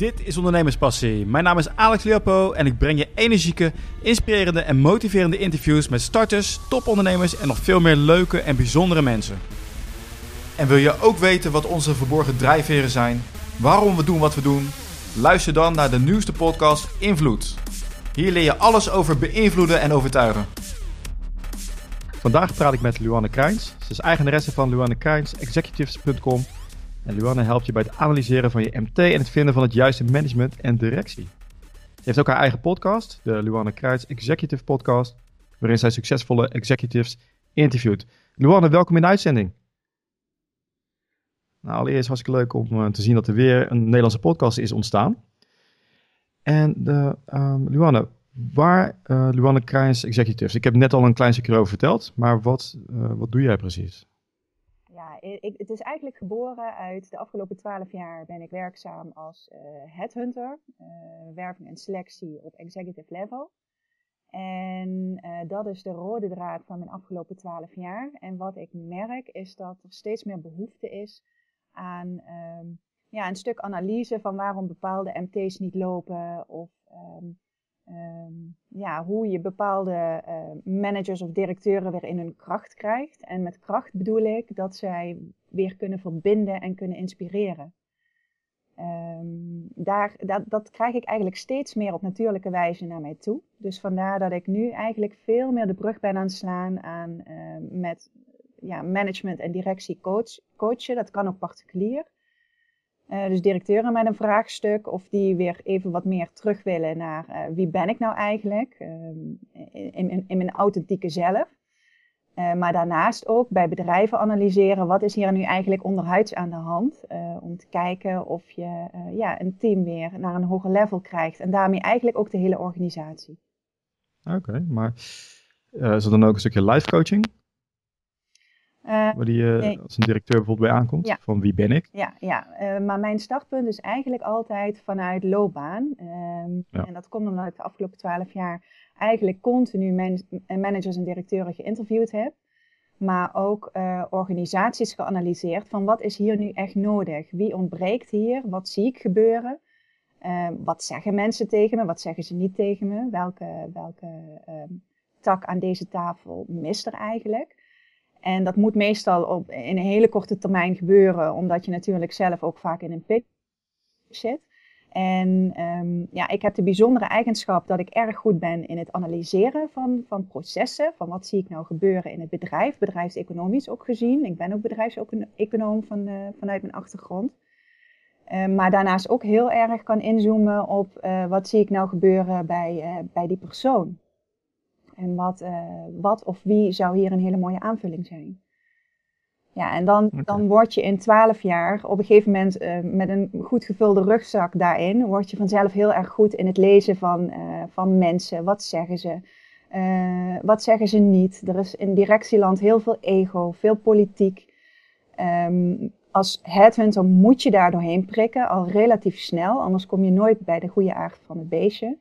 Dit is Ondernemerspassie. Mijn naam is Alex Leopo en ik breng je energieke, inspirerende en motiverende interviews met starters, topondernemers en nog veel meer leuke en bijzondere mensen. En wil je ook weten wat onze verborgen drijfveren zijn, waarom we doen wat we doen? Luister dan naar de nieuwste podcast Invloed. Hier leer je alles over beïnvloeden en overtuigen. Vandaag praat ik met Luanne Krijns. Ze is eigenaresse van Luanne en Luanne helpt je bij het analyseren van je MT en het vinden van het juiste management en directie. Ze heeft ook haar eigen podcast, de Luanne Kruijs Executive Podcast, waarin zij succesvolle executives interviewt. Luanne, welkom in de uitzending. Nou, allereerst was het leuk om uh, te zien dat er weer een Nederlandse podcast is ontstaan. En de, um, Luanne, waar uh, Luanne Kruijs Executives? Ik heb net al een klein stukje over verteld, maar wat, uh, wat doe jij precies? Ik, het is eigenlijk geboren uit de afgelopen twaalf jaar ben ik werkzaam als uh, headhunter, uh, werving en selectie op executive level. En dat is de rode draad van mijn afgelopen twaalf jaar. En wat ik merk is dat er steeds meer behoefte is aan um, ja, een stuk analyse van waarom bepaalde MT's niet lopen of um, um, ja, hoe je bepaalde uh, managers of directeuren weer in hun kracht krijgt. En met kracht bedoel ik dat zij weer kunnen verbinden en kunnen inspireren. Um, daar, dat, dat krijg ik eigenlijk steeds meer op natuurlijke wijze naar mij toe. Dus vandaar dat ik nu eigenlijk veel meer de brug ben aan het slaan aan, uh, met ja, management en directie coach, coachen. Dat kan ook particulier. Uh, dus directeuren met een vraagstuk, of die weer even wat meer terug willen naar uh, wie ben ik nou eigenlijk um, in, in, mijn authentieke zelf. Uh, maar daarnaast ook bij bedrijven analyseren wat is hier nu eigenlijk onderhuids aan de hand. om te kijken of je ja, een team weer naar een hoger level krijgt. En daarmee eigenlijk ook de hele organisatie. Oké, maar is er dan ook een stukje life coaching? Uh, waar die uh, nee. als een directeur bijvoorbeeld bij aankomt? Ja. Van wie ben ik? Ja, ja. Uh, maar mijn startpunt is eigenlijk altijd vanuit loopbaan. Ja. En dat komt omdat ik de afgelopen twaalf jaar eigenlijk continu man managers en directeuren geïnterviewd heb. Maar ook organisaties geanalyseerd van wat is hier nu echt nodig? Wie ontbreekt hier? Wat zie ik gebeuren? Ehm, wat zeggen mensen tegen me? Wat zeggen ze niet tegen me? Welke, welke tak aan deze tafel mist er eigenlijk? En dat moet meestal op, in een hele korte termijn gebeuren, omdat je natuurlijk zelf ook vaak in een pitch zit. En um, ja, ik heb de bijzondere eigenschap dat ik erg goed ben in het analyseren van, van processen. Van wat zie ik nou gebeuren in het bedrijf, bedrijfseconomisch ook gezien. Ik ben ook bedrijfseconoom van, vanuit mijn achtergrond. Uh, maar daarnaast ook heel erg kan inzoomen op uh, wat zie ik nou gebeuren bij, bij die persoon. En wat, uh, wat of wie zou hier een hele mooie aanvulling zijn. Ja, en dan, okay. dan word je in twaalf jaar op een gegeven moment uh, met een goed gevulde rugzak daarin, word je vanzelf heel erg goed in het lezen van, uh, van mensen. Wat zeggen ze? wat zeggen ze niet? Er is in directieland heel veel ego, veel politiek. Um, als headhunter moet je daar doorheen prikken, al relatief snel, anders kom je nooit bij de goede aard van het beestje.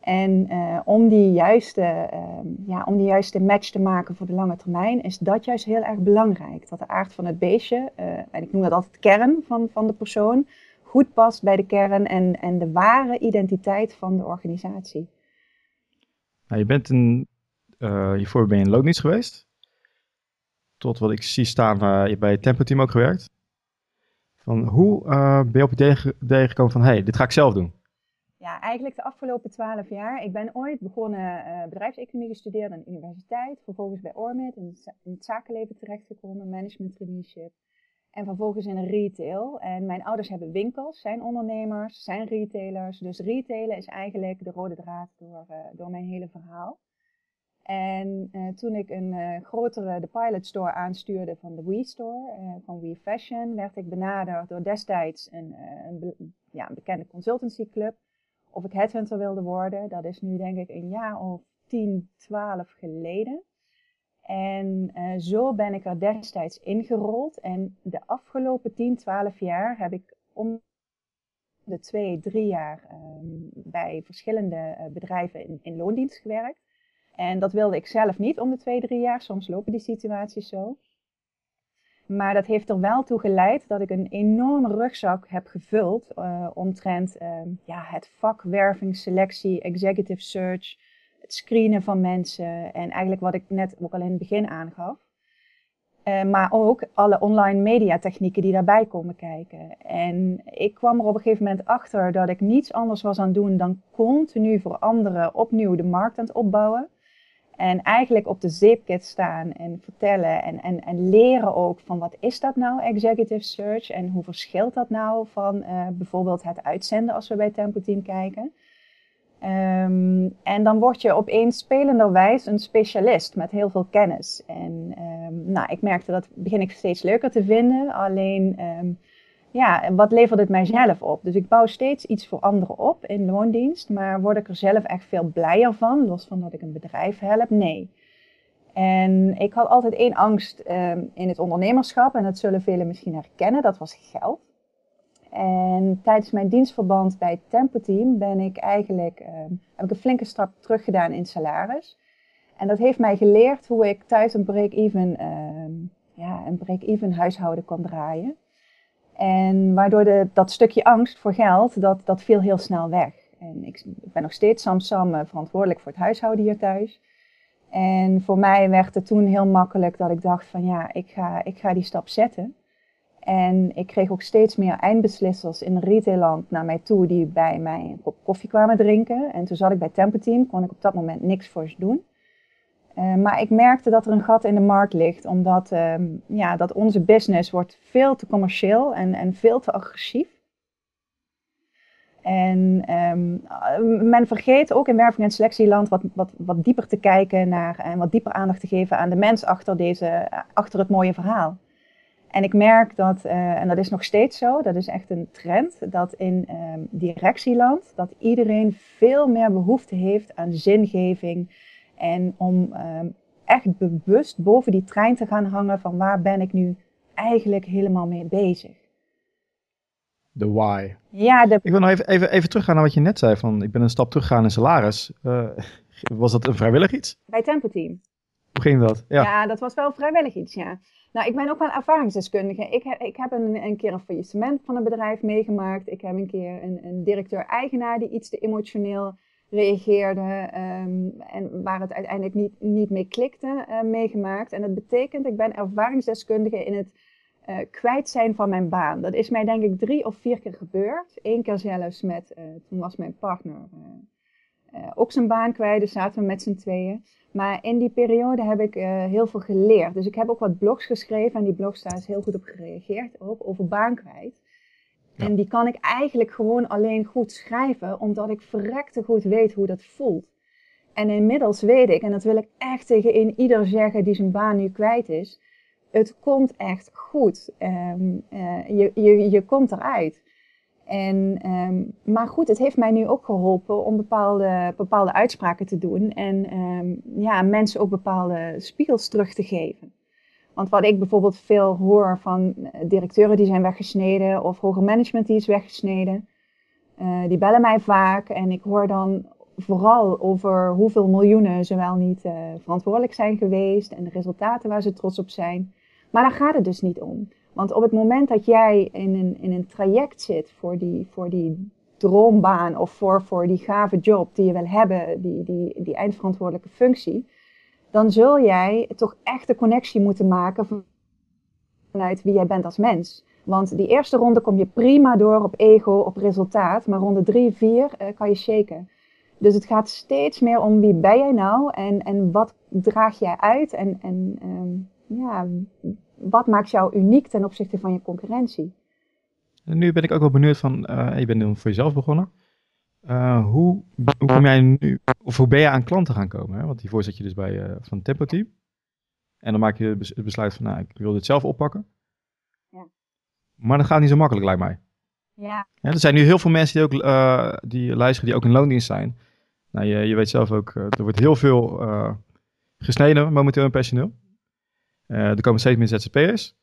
En uh, om, die juiste, uh, ja, om die juiste match te maken voor de lange termijn is dat juist heel erg belangrijk. Dat de aard van het beestje, uh, en ik noem dat altijd kern van, van de persoon, goed past bij de kern en, en de ware identiteit van de organisatie. Nou, je bent een, hiervoor ben je in loondienst geweest. Tot wat ik zie staan, je bij het Tempo Team ook gewerkt. Van hoe ben je op het idee van, hé, hey, dit ga ik zelf doen? Ja, eigenlijk de afgelopen twaalf jaar. Ik ben ooit begonnen uh, bedrijfseconomie gestudeerd aan de universiteit. Vervolgens bij Ormit in in het zakenleven terechtgekomen, management traineeship. En vervolgens in retail. En mijn ouders hebben winkels, zijn ondernemers, zijn retailers. Dus retailen is eigenlijk de rode draad door, uh, door mijn hele verhaal. En uh, toen ik een grotere, de pilot store aanstuurde van de We Store, van We Fashion, werd ik benaderd door destijds een, een, ja, een bekende consultancy club of ik headhunter wilde worden. Dat is nu denk ik een jaar of 10, 12 geleden. En uh, zo ben ik er destijds ingerold. En de afgelopen 10, 12 jaar heb ik om de twee, drie jaar um, bij verschillende uh, bedrijven in, in loondienst gewerkt. En dat wilde ik zelf niet om de twee, drie jaar. Soms lopen die situaties zo. Maar dat heeft er wel toe geleid dat ik een enorme rugzak heb gevuld uh, omtrent uh, ja, het vak werving, selectie, executive search, het screenen van mensen en eigenlijk wat ik net ook al in het begin aangaf. Uh, maar ook alle online mediatechnieken die daarbij komen kijken. En ik kwam er op een gegeven moment achter dat ik niets anders was aan het doen dan continu voor anderen opnieuw de markt aan het opbouwen. En eigenlijk op de zeepkit staan en vertellen en, en, en leren ook van wat is dat nou, executive search? En hoe verschilt dat nou van uh, bijvoorbeeld het uitzenden als we bij Tempo Team kijken? Um, en dan word je opeens spelenderwijs een specialist met heel veel kennis. En um, nou, ik merkte dat begin ik steeds leuker te vinden. Alleen um, ja, wat levert het mijzelf op? Dus ik bouw steeds iets voor anderen op in loondienst, maar word ik er zelf echt veel blijer van, los van dat ik een bedrijf help? Nee. En ik had altijd één angst um, in het ondernemerschap, en dat zullen velen misschien herkennen, dat was geld. En tijdens mijn dienstverband bij Tempo Team ben ik eigenlijk, um, heb ik een flinke stap teruggedaan in salaris. En dat heeft mij geleerd hoe ik thuis een break-even, um, ja, een break-even huishouden kon draaien. En waardoor de, dat stukje angst voor geld, dat, dat viel heel snel weg. En ik, ben nog steeds samsam uh, verantwoordelijk voor het huishouden hier thuis. En voor mij werd het toen heel makkelijk dat ik dacht van ja, ik ga, ik ga die stap zetten. En ik kreeg ook steeds meer eindbeslissers in retailland naar mij toe die bij mij een kop koffie kwamen drinken. En toen zat ik bij Tempo Team, kon ik op dat moment niks voor ze doen. Uh, maar ik merkte dat er een gat in de markt ligt, omdat um, ja, dat onze business wordt veel te commercieel en, en veel te agressief. En um, men vergeet ook in werving- en selectieland wat, wat, wat dieper te kijken naar en wat dieper aandacht te geven aan de mens achter, deze, achter het mooie verhaal. En ik merk dat, uh, en dat is nog steeds zo, dat is echt een trend, dat in um, directieland dat iedereen veel meer behoefte heeft aan zingeving, en om um, echt bewust boven die trein te gaan hangen van waar ben ik nu eigenlijk helemaal mee bezig. De why. Ja, de... Ik wil nog even, even, even teruggaan naar wat je net zei. Van, ik ben een stap teruggegaan in salaris. Uh, was dat een vrijwillig iets? Bij Tempo Team. Hoe ging dat? Ja. ja, dat was wel vrijwillig iets, ja. Nou, ik ben ook wel ervaringsdeskundige. Ik, heb, ik heb een, een keer een faillissement van een bedrijf meegemaakt. Ik heb een keer een, een directeur-eigenaar die iets te emotioneel reageerde um, en waar het uiteindelijk niet, niet mee klikte, uh, meegemaakt. En dat betekent, ik ben ervaringsdeskundige in het uh, kwijt zijn van mijn baan. Dat is mij denk ik drie of vier keer gebeurd. Eén keer zelfs met, uh, toen was mijn partner ook zijn baan kwijt, dus zaten we met z'n tweeën. Maar in die periode heb ik heel veel geleerd. Dus ik heb ook wat blogs geschreven en die blogs daar is heel goed op gereageerd, ook over baan kwijt. En die kan ik eigenlijk gewoon alleen goed schrijven, omdat ik verrekte goed weet hoe dat voelt. En inmiddels weet ik, en dat wil ik echt tegen in ieder zeggen die zijn baan nu kwijt is, het komt echt goed. Um, uh, je, je, je komt eruit. En, um, maar goed, het heeft mij nu ook geholpen om bepaalde, bepaalde uitspraken te doen en um, ja, mensen ook bepaalde spiegels terug te geven. Want wat ik bijvoorbeeld veel hoor van eh, directeuren die zijn weggesneden of hoger management die is weggesneden, uh, die bellen mij vaak en ik hoor dan vooral over hoeveel miljoenen ze wel niet uh, verantwoordelijk zijn geweest en de resultaten waar ze trots op zijn. Maar daar gaat het dus niet om. Want op het moment dat jij in een, in een traject zit voor die, voor die droombaan of voor, voor die gave job die je wil hebben, die, die, die eindverantwoordelijke functie, dan zul jij toch echt de connectie moeten maken vanuit wie jij bent als mens. Want die eerste ronde kom je prima door op ego, op resultaat, maar ronde drie, vier uh, kan je shaken. Dus het gaat steeds meer om wie ben jij nou en, en wat draag jij uit en, en um, ja, wat maakt jou uniek ten opzichte van je concurrentie. En nu ben ik ook wel benieuwd van, uh, je bent nu voor jezelf begonnen. Uh, hoe, hoe kom jij nu, of hoe ben je aan klanten gaan komen? Hè? Want hiervoor zit je dus bij uh, van Tempo Team. En dan maak je het besluit van, nou, ik wil dit zelf oppakken. Ja. Maar dat gaat niet zo makkelijk, lijkt mij. Ja. ja er zijn nu heel veel mensen die ook uh, die luisteren, die ook in loondienst zijn. Nou, je, je weet zelf ook, er wordt heel veel gesneden momenteel in personeel. er komen steeds meer ZZP'ers.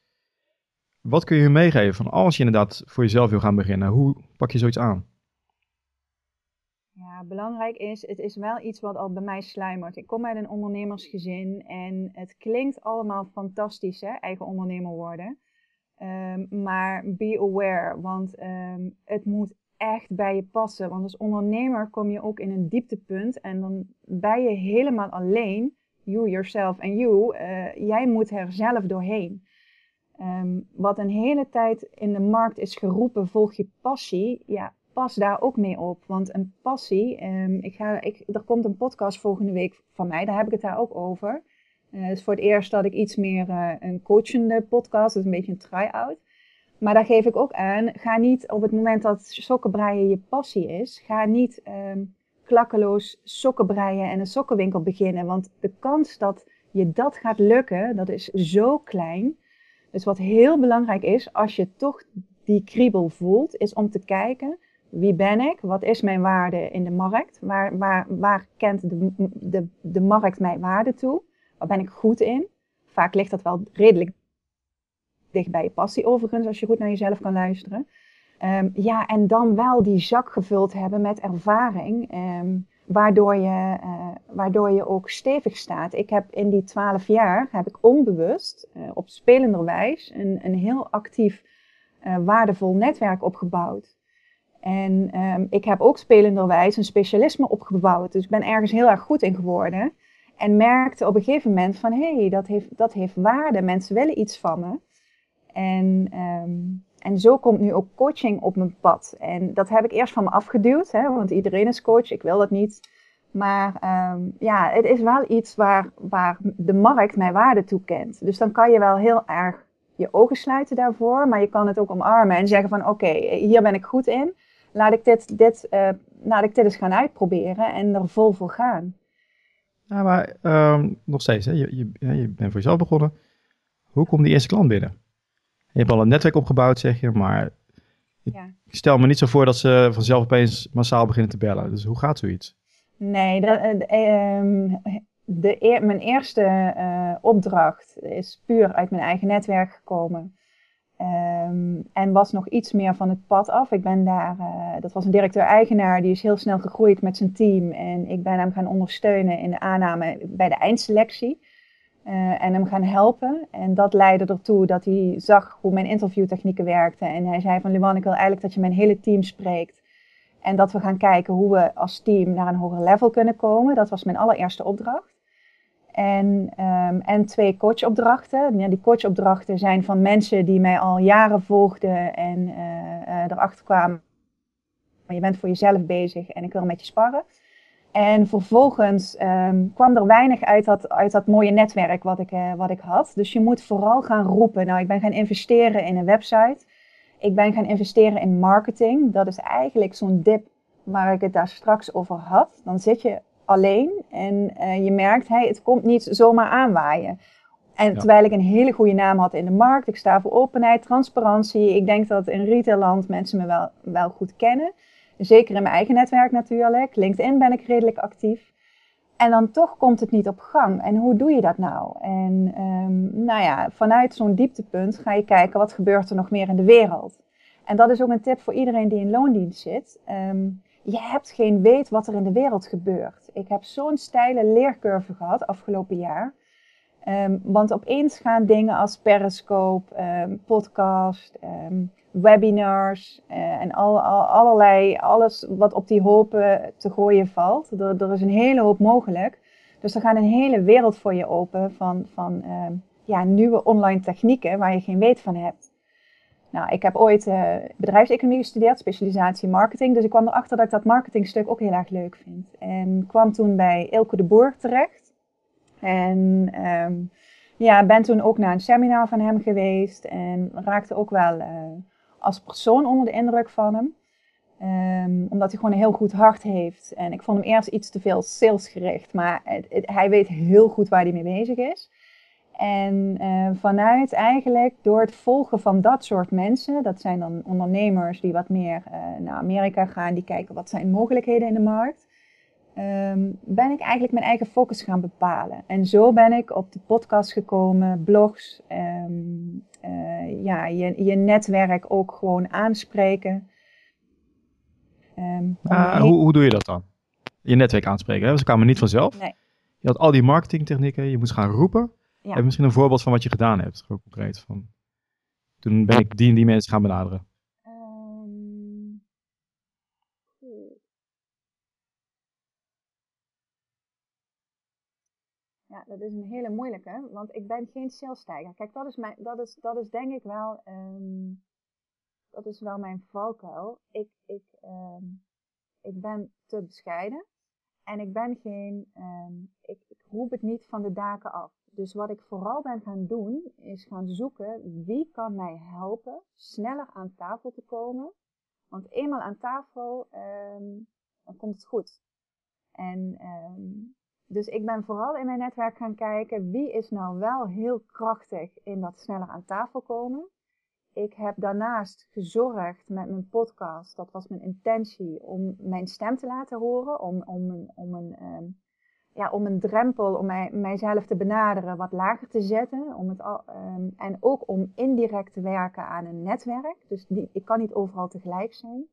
Wat kun je hun meegeven van als je inderdaad voor jezelf wil gaan beginnen? Hoe pak je zoiets aan? Ja, belangrijk is, het is wel iets wat al bij mij sluimert. Ik kom uit een ondernemersgezin en het klinkt allemaal fantastisch, hè, eigen ondernemer worden. Ehm, maar be aware, want ehm, het moet echt bij je passen. Want als ondernemer kom je ook in een dieptepunt en dan ben je helemaal alleen. You, yourself en you. Uh, jij moet er zelf doorheen. Um, wat een hele tijd in de markt is geroepen, volg je passie. Ja, pas daar ook mee op. Want een passie, um, ik ga, ik, er komt een podcast volgende week van mij, daar heb ik het daar ook over. Uh, het is voor het eerst dat ik iets meer uh, een coachende podcast, dus een beetje een try-out. Maar daar geef ik ook aan, ga niet op het moment dat sokkenbreien je passie is, ga niet um, klakkeloos sokkenbreien en een sokkenwinkel beginnen. Want de kans dat je dat gaat lukken, dat is zo klein. Dus wat heel belangrijk is, als je toch die kriebel voelt, is om te kijken, wie ben ik? Wat is mijn waarde in de markt? Waar, waar, waar kent de, de, de markt mijn waarde toe? Waar ben ik goed in? Vaak ligt dat wel redelijk dicht bij je passie overigens, als je goed naar jezelf kan luisteren. Um, ja, en dan wel die zak gevuld hebben met ervaring, um, waardoor, je, uh, waardoor je ook stevig staat. Ik heb in die twaalf jaar, heb ik onbewust, uh, op spelenderwijs, een, een heel actief, uh, waardevol netwerk opgebouwd. En um, ik heb ook spelenderwijs een specialisme opgebouwd. Dus ik ben ergens heel erg goed in geworden. En merkte op een gegeven moment van, hé, hey, dat, heeft, dat heeft waarde. Mensen willen iets van me. En, um, en zo komt nu ook coaching op mijn pad. En dat heb ik eerst van me afgeduwd, hè, want iedereen is coach, ik wil dat niet. Maar um, ja, het is wel iets waar, waar de markt mij waarde toekent. Dus dan kan je wel heel erg je ogen sluiten daarvoor, maar je kan het ook omarmen en zeggen van oké, hier ben ik goed in. Laat ik dit, dit, uh, laat ik dit eens gaan uitproberen en er vol voor gaan. Ja, maar um, nog steeds, hè? Je, je, je bent voor jezelf begonnen. Hoe komt die eerste klant binnen? Je hebt al een netwerk opgebouwd, zeg je, maar ja. ik stel me niet zo voor dat ze vanzelf opeens massaal beginnen te bellen. Dus hoe gaat zoiets? Nee, dat, uh, de, e mijn eerste uh, opdracht is puur uit mijn eigen netwerk gekomen. Um, en was nog iets meer van het pad af. Ik ben daar, uh, dat was een directeur-eigenaar, die is heel snel gegroeid met zijn team. En ik ben hem gaan ondersteunen in de aanname bij de eindselectie. Uh, en hem gaan helpen. En dat leidde ertoe dat hij zag hoe mijn interviewtechnieken werkten. En hij zei van Luan, ik wil eigenlijk dat je mijn hele team spreekt. En dat we gaan kijken hoe we als team naar een hoger level kunnen komen. Dat was mijn allereerste opdracht. En, um, en twee coachopdrachten. Ja, die coachopdrachten zijn van mensen die mij al jaren volgden en uh, uh, erachter kwamen. Je bent voor jezelf bezig en ik wil met je sparren. En vervolgens um, kwam er weinig uit dat, uit dat mooie netwerk wat ik, uh, wat ik had. Dus je moet vooral gaan roepen. Nou, ik ben gaan investeren in een website. Ik ben gaan investeren in marketing. Dat is eigenlijk zo'n dip waar ik het daar straks over had. Dan zit je alleen en uh, je merkt, hey, het komt niet zomaar aanwaaien. En ja. terwijl ik een hele goede naam had in de markt, ik sta voor openheid, transparantie. Ik denk dat in retailland mensen me wel, wel goed kennen. Zeker in mijn eigen netwerk natuurlijk. LinkedIn ben ik redelijk actief. En dan toch komt het niet op gang. En hoe doe je dat nou? En um, nou ja, vanuit zo'n dieptepunt ga je kijken wat gebeurt er nog meer in de wereld. En dat is ook een tip voor iedereen die in loondienst zit. Um, je hebt geen weet wat er in de wereld gebeurt. Ik heb zo'n steile leercurve gehad afgelopen jaar. Um, want opeens gaan dingen als Periscope, podcast, webinars uh, en al, al, allerlei, alles wat op die hopen te gooien valt. Er, is een hele hoop mogelijk. Dus er gaat een hele wereld voor je open van, van ja, nieuwe online technieken waar je geen weet van hebt. Nou, ik heb ooit uh, bedrijfseconomie gestudeerd, specialisatie marketing. Dus ik kwam erachter dat ik dat marketingstuk ook heel erg leuk vind. En kwam toen bij Ilke de Boer terecht. En um, ja, ben toen ook naar een seminar van hem geweest. En raakte ook wel uh, als persoon onder de indruk van hem. Um, omdat hij gewoon een heel goed hart heeft. En ik vond hem eerst iets te veel salesgericht. Maar hij weet heel goed waar hij mee bezig is. En uh, vanuit eigenlijk door het volgen van dat soort mensen, dat zijn dan ondernemers die wat meer uh, naar Amerika gaan, die kijken wat zijn mogelijkheden in de markt, um, ben ik eigenlijk mijn eigen focus gaan bepalen. En zo ben ik op de podcast gekomen, blogs, um, uh, ja, je, je netwerk ook gewoon aanspreken. Um, ah, hoe, hoe doe je dat dan? je netwerk aanspreken. Hè? Ze kwamen niet vanzelf. Nee. Je had al die marketingtechnieken, je moest gaan roepen. Ja. Heb je misschien een voorbeeld van wat je gedaan hebt, gewoon concreet? Van, toen ben ik die en die mensen gaan benaderen. Ja, dat is een hele moeilijke, want ik ben geen salesstijger. Kijk, dat is, mijn, dat is, dat is denk ik wel, ehm, dat is wel mijn valkuil. Ik, ik, ehm, ik ben te bescheiden en ik ben geen, ehm, ik, ik roep het niet van de daken af. Dus wat ik vooral ben gaan doen, is gaan zoeken wie kan mij helpen sneller aan tafel te komen. Want eenmaal aan tafel, dan komt het goed. En ehm, dus ik ben vooral in mijn netwerk gaan kijken wie is nou wel heel krachtig in dat sneller aan tafel komen. Ik heb daarnaast gezorgd met mijn podcast, dat was mijn intentie, om mijn stem te laten horen, om, om een, om een ehm, ja, om een drempel om mij, mijzelf te benaderen wat lager te zetten. Om het al, um, en ook om indirect te werken aan een netwerk. Dus die, ik kan niet overal tegelijk zijn.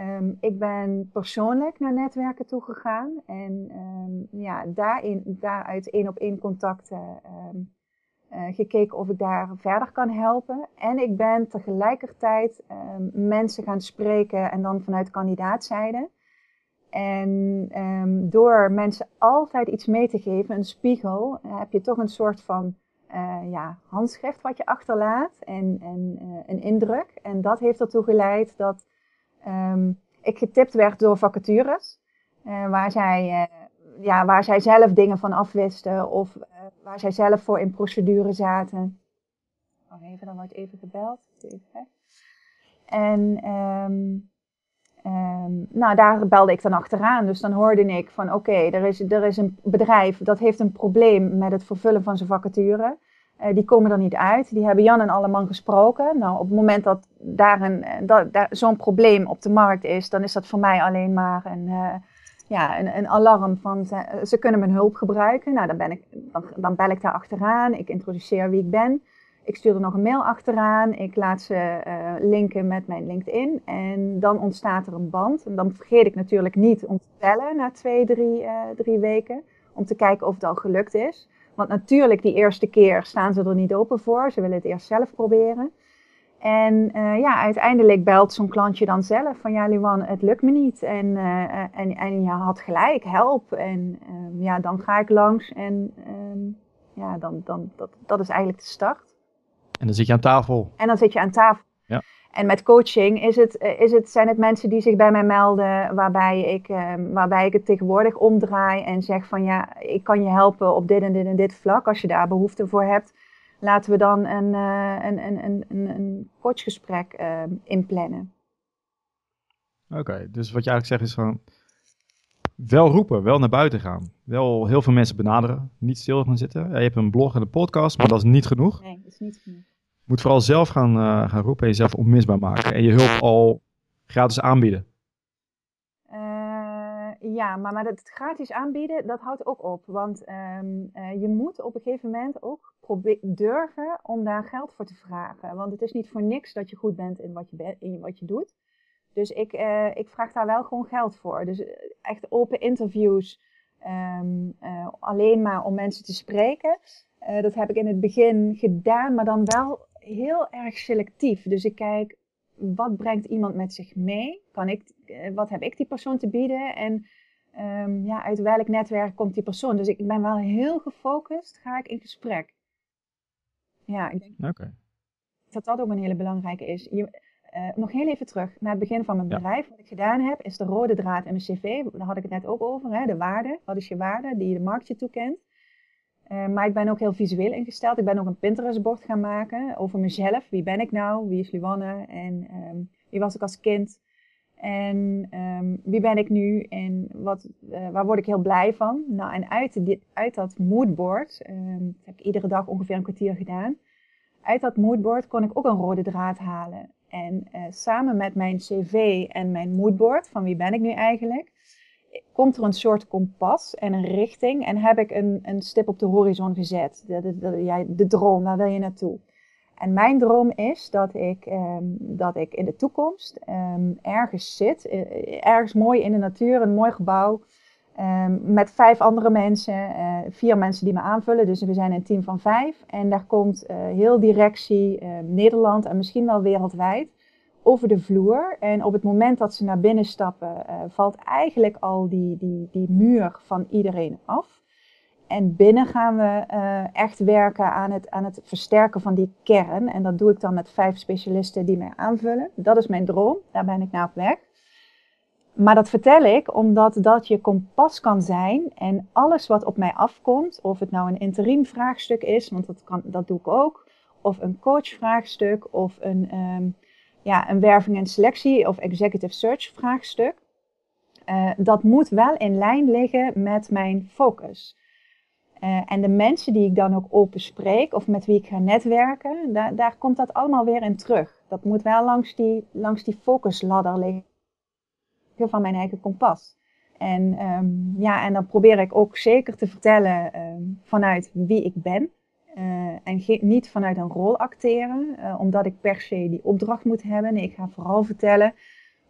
Um, ik ben persoonlijk naar netwerken toegegaan. En um, ja, daarin, daaruit één op één contacten uh, gekeken of ik daar verder kan helpen. En ik ben tegelijkertijd mensen gaan spreken en dan vanuit kandidaatzijde. En door mensen altijd iets mee te geven, een spiegel, heb je toch een soort van uh, ja, handschrift wat je achterlaat en, en een indruk. En dat heeft ertoe geleid dat um, ik getipt werd door vacatures, uh, waar, zij, ja, waar zij zelf dingen van afwisten of waar zij zelf voor in procedure zaten. Oh, even, dan wordt even gebeld. Even. En um, Um, nou, daar belde ik dan achteraan. Dus dan hoorde ik van oké, er, is, er is een bedrijf dat heeft een probleem met het vervullen van zijn vacature. Uh, die komen er niet uit. Die hebben Jan en Alleman gesproken. Nou, op het moment dat daar, een, dat, daar zo'n probleem op de markt is, dan is dat voor mij alleen maar een, uh, ja, een, een alarm van ze, ze, kunnen mijn hulp gebruiken. Nou, dan, ben ik, dan, dan bel ik daar achteraan. Ik introduceer wie ik ben. Ik stuur er nog een mail achteraan. Ik laat ze linken met mijn LinkedIn. En dan ontstaat er een band. En dan vergeet ik natuurlijk niet om te bellen na twee, drie, drie weken. Om te kijken of het al gelukt is. Want natuurlijk, die eerste keer staan ze er niet open voor. Ze willen het eerst zelf proberen. En uh, ja, uiteindelijk belt zo'n klantje dan zelf van ja, Liwan, het lukt me niet. En, en, en je had gelijk, help. En ja, dan ga ik langs. En um, ja, dan, dan, dat, dat is eigenlijk de start. En dan zit je aan tafel. En dan zit je aan tafel. Ja. En met coaching is het, is het, zijn het mensen die zich bij mij melden, waarbij ik, uh, waarbij ik het tegenwoordig omdraai en zeg van ja, ik kan je helpen op dit en dit en dit vlak. Als je daar behoefte voor hebt, laten we dan een, uh, een, een, een, een, coachgesprek uh, inplannen. Oké, okay, dus wat je eigenlijk zegt is van wel roepen, wel naar buiten gaan. Wel heel veel mensen benaderen, niet stil gaan zitten. Ja, je hebt een blog en een podcast, maar dat is niet genoeg. Nee, dat is niet genoeg. Moet vooral zelf gaan, uh, gaan roepen en jezelf onmisbaar maken. En je hulp al gratis aanbieden. Uh, ja, maar, maar het gratis aanbieden, dat houdt ook op. Want um, uh, je moet op een gegeven moment ook durven om daar geld voor te vragen. Want het is niet voor niks dat je goed bent in wat je, in wat je doet. Dus ik, ik vraag daar wel gewoon geld voor. Dus echt open interviews, uh, alleen maar om mensen te spreken. Dat heb ik in het begin gedaan, maar dan wel heel erg selectief. Dus ik kijk, wat brengt iemand met zich mee? Kan ik, wat heb ik die persoon te bieden? En um, ja, uit welk netwerk komt die persoon? Dus ik ben wel heel gefocust, ga ik in gesprek. Ja, ik denk okay. dat dat ook een hele belangrijke is. Je, uh, nog heel even terug naar het begin van mijn bedrijf. Wat ik gedaan heb, is de rode draad in mijn cv. Daar had ik het net ook over. Hè? De waarde. Wat is je waarde die je de markt je toekent? Uh, maar ik ben ook heel visueel ingesteld. Ik ben ook een Pinterest-bord gaan maken over mezelf. Wie ben ik nou? Wie is Luanne? En um, wie was ik als kind? En um, wie ben ik nu? En wat, uh, waar word ik heel blij van? Nou, en uit, uit dat moodboard, um, dat heb ik iedere dag ongeveer een kwartier gedaan. Uit dat moodboard kon ik ook een rode draad halen. En uh, samen met mijn cv en mijn moodboard, van wie ben ik nu eigenlijk, komt er een soort kompas en een richting en heb ik een, een stip op de horizon gezet. De, de, de, de droom, waar wil je naartoe? En mijn droom is dat ik, um, dat ik in de toekomst um, ergens zit, ergens mooi in de natuur, een mooi gebouw, Ehm, met vijf andere mensen, uh, vier mensen die me aanvullen. Dus we zijn een team van vijf. En daar komt heel directie, Nederland en misschien wel wereldwijd, over de vloer. En op het moment dat ze naar binnen stappen, valt eigenlijk al die, die, die muur van iedereen af. En binnen gaan we echt werken aan het, aan het versterken van die kern. En dat doe ik dan met vijf specialisten die mij aanvullen. Dat is mijn droom, daar ben ik naar op weg. Maar dat vertel ik omdat dat je kompas kan zijn en alles wat op mij afkomt, of het nou een interim vraagstuk is, want dat, kan, dat doe ik ook, of een coachvraagstuk, of een, um, ja, een werving en selectie of executive search vraagstuk. Uh, dat moet wel in lijn liggen met mijn focus. Uh, en de mensen die ik dan ook open spreek of met wie ik ga netwerken, daar, komt dat allemaal weer in terug. Dat moet wel langs die, langs die focusladder liggen van mijn eigen kompas. En, um, ja, en dan probeer ik ook zeker te vertellen um, vanuit wie ik ben. Uh, en niet vanuit een rol acteren, uh, omdat ik per se die opdracht moet hebben. Nee, ik ga vooral vertellen,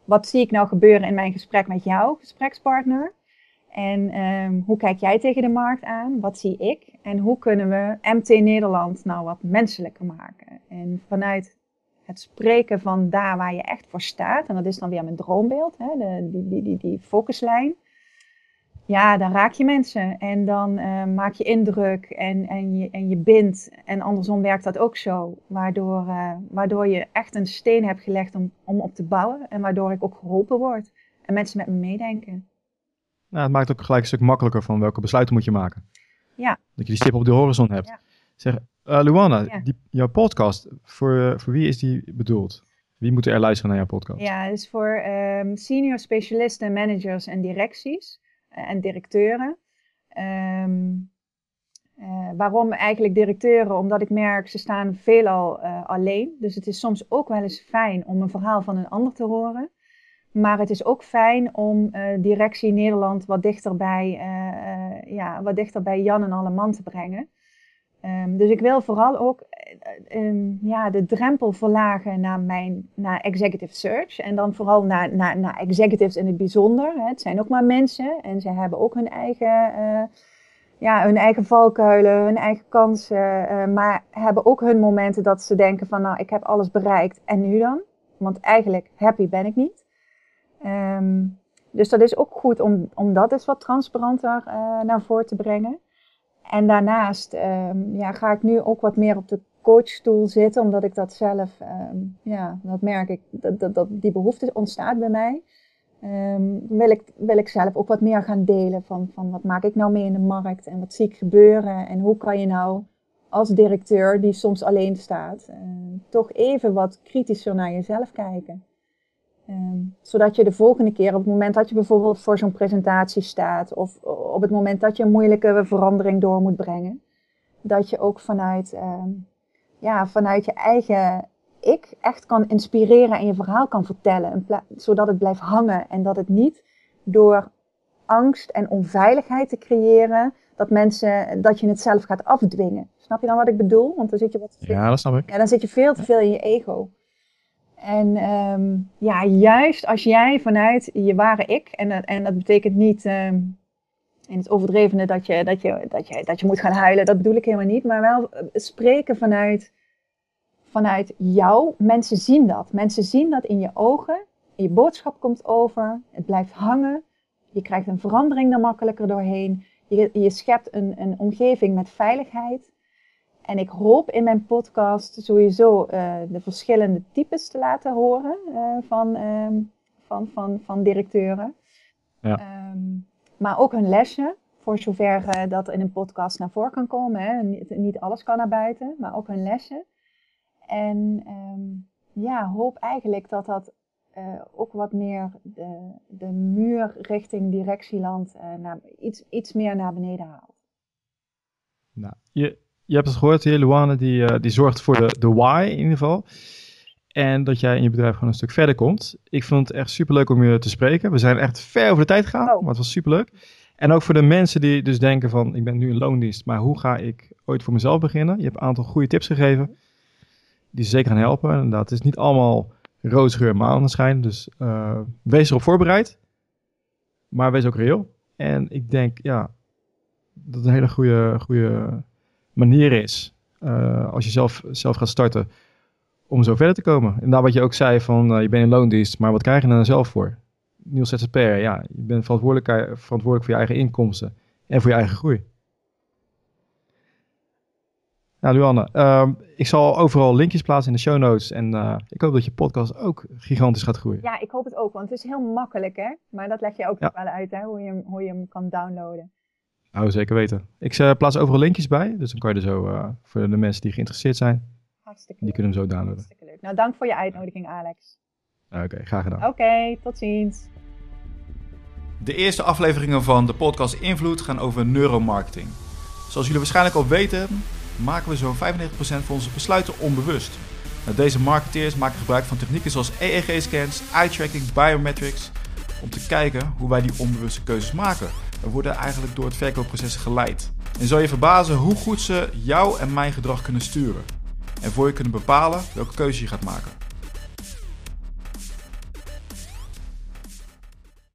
wat zie ik nou gebeuren in mijn gesprek met jou, gesprekspartner? En um, hoe kijk jij tegen de markt aan? Wat zie ik? En hoe kunnen we MT Nederland nou wat menselijker maken? En vanuit het spreken van daar waar je echt voor staat. En dat is dan weer mijn droombeeld, hè, de, die, die, die focuslijn. Ja, dan raak je mensen en dan uh, maak je indruk en, en, je, en je bindt. En andersom werkt dat ook zo. Waardoor, uh, waardoor je echt een steen hebt gelegd om, om op te bouwen. En waardoor ik ook geholpen word. En mensen met me meedenken. Nou, het maakt ook gelijk een stuk makkelijker van welke besluiten moet je maken. Ja. Dat je die stip op de horizon hebt. Ja. Zeg, uh, Luana, die, jouw podcast, voor, voor wie is die bedoeld? Wie moet er luisteren naar jouw podcast? Ja, het is voor um, senior specialisten, managers en directies en directeuren. Um, waarom eigenlijk directeuren? Omdat ik merk, ze staan veelal alleen. Dus het is soms ook wel eens fijn om een verhaal van een ander te horen. Maar het is ook fijn om directie Nederland wat dichter ja, wat dichter bij Jan en alle man te brengen. Um, dus ik wil vooral ook um, ja, de drempel verlagen naar, mijn, naar executive search. En dan vooral naar, naar, naar executives in het bijzonder. Het zijn ook maar mensen en ze hebben ook hun eigen, uh, ja, hun eigen valkuilen, hun eigen kansen. Uh, maar hebben ook hun momenten dat ze denken van nou, ik heb alles bereikt en nu dan? Want eigenlijk happy ben ik niet. Um, dus dat is ook goed om, om dat eens wat transparanter naar voren te brengen. En daarnaast um, ja, ga ik nu ook wat meer op de coachstoel zitten, omdat ik dat zelf, um, ja, dat merk ik, dat, die behoefte ontstaat bij mij. Um, wil, ik, wil ik zelf ook wat meer gaan delen van, van wat maak ik nou mee in de markt en wat zie ik gebeuren en hoe kan je nou als directeur die soms alleen staat, uh, toch even wat kritischer naar jezelf kijken. Um, zodat je de volgende keer, op het moment dat je bijvoorbeeld voor zo'n presentatie staat, of op het moment dat je een moeilijke verandering door moet brengen, dat je ook vanuit, um, ja, vanuit je eigen ik echt kan inspireren en je verhaal kan vertellen, zodat het blijft hangen en dat het niet door angst en onveiligheid te creëren, dat mensen, dat je het zelf gaat afdwingen. Snap je dan wat ik bedoel? Want dan zit je wat. Ja, dat snap ik. Ja, dan zit je veel te veel in je ego. En um, ja, juist als jij vanuit je ware ik, en, en dat betekent niet um, in het overdrevene dat je, dat, je, dat, je, dat je moet gaan huilen, dat bedoel ik helemaal niet, maar wel eh, spreken vanuit, vanuit jou. Mensen zien dat. Mensen zien dat in je ogen. Je boodschap komt over, het blijft hangen. Je krijgt een verandering er makkelijker doorheen. Je, je schept een, een omgeving met veiligheid. En ik hoop in mijn podcast sowieso uh, de verschillende types te laten horen uh, van, um, van, van, van directeuren. Ja. Um, maar ook hun lesje, voor zover uh, dat in een podcast naar voren kan komen. Hè. Niet, niet, alles kan naar buiten, maar ook hun lesje. En um, ja, hoop eigenlijk dat dat ook wat meer de, de muur richting directieland naar, iets, iets meer naar beneden haalt. Nou, je, je hebt het gehoord, hier, Luane, die, uh, die zorgt voor de, de why in ieder geval. En dat jij in je bedrijf gewoon een stuk verder komt. Ik vond het echt superleuk om je te spreken. We zijn echt ver over de tijd gegaan, oh. maar het was superleuk. En ook voor de mensen die dus denken van, ik ben nu in loondienst, maar hoe ga ik ooit voor mezelf beginnen? Je hebt een aantal goede tips gegeven, die ze zeker gaan helpen. En dat is niet allemaal roze geur maneschijn, dus uh, wees erop voorbereid. Maar wees ook reëel. En ik denk, ja, dat het een hele goede, goede manier is. Uh, als je zelf, zelf gaat starten om zo verder te komen. En daar wat je ook zei van uh, je bent in loondienst, maar wat krijg je er dan zelf voor? Niels ZZP'er, ja, je bent verantwoordelijk, verantwoordelijk voor je eigen inkomsten en voor je eigen groei. Nou, Luanne, uh, ik zal overal linkjes plaatsen in de show notes. En uh, ik hoop dat je podcast ook gigantisch gaat groeien. Ja, ik hoop het ook, want het is heel makkelijk, hè? Maar dat leg je ook ja. wel uit, hè? Hoe je, hem, hoe je hem kan downloaden. Oh, zeker weten. Ik uh, plaats overal linkjes bij, dus dan kan je er zo uh, voor de mensen die geïnteresseerd zijn. Hartstikke Die kunnen hem zo downloaden. Hartstikke leuk. Nou, dank voor je uitnodiging, Alex. Oké, okay, graag gedaan. Oké, okay, tot ziens. De eerste afleveringen van de podcast Invloed gaan over neuromarketing. Zoals jullie waarschijnlijk al weten, maken we zo'n 95% van onze besluiten onbewust. Nou, deze marketeers maken gebruik van technieken zoals EEG-scans, eye-tracking, biometrics, om te kijken hoe wij die onbewuste keuzes maken. Worden eigenlijk door het verkoopproces geleid. En zal je verbazen hoe goed ze jou en mijn gedrag kunnen sturen. En voor je kunnen bepalen welke keuze je gaat maken.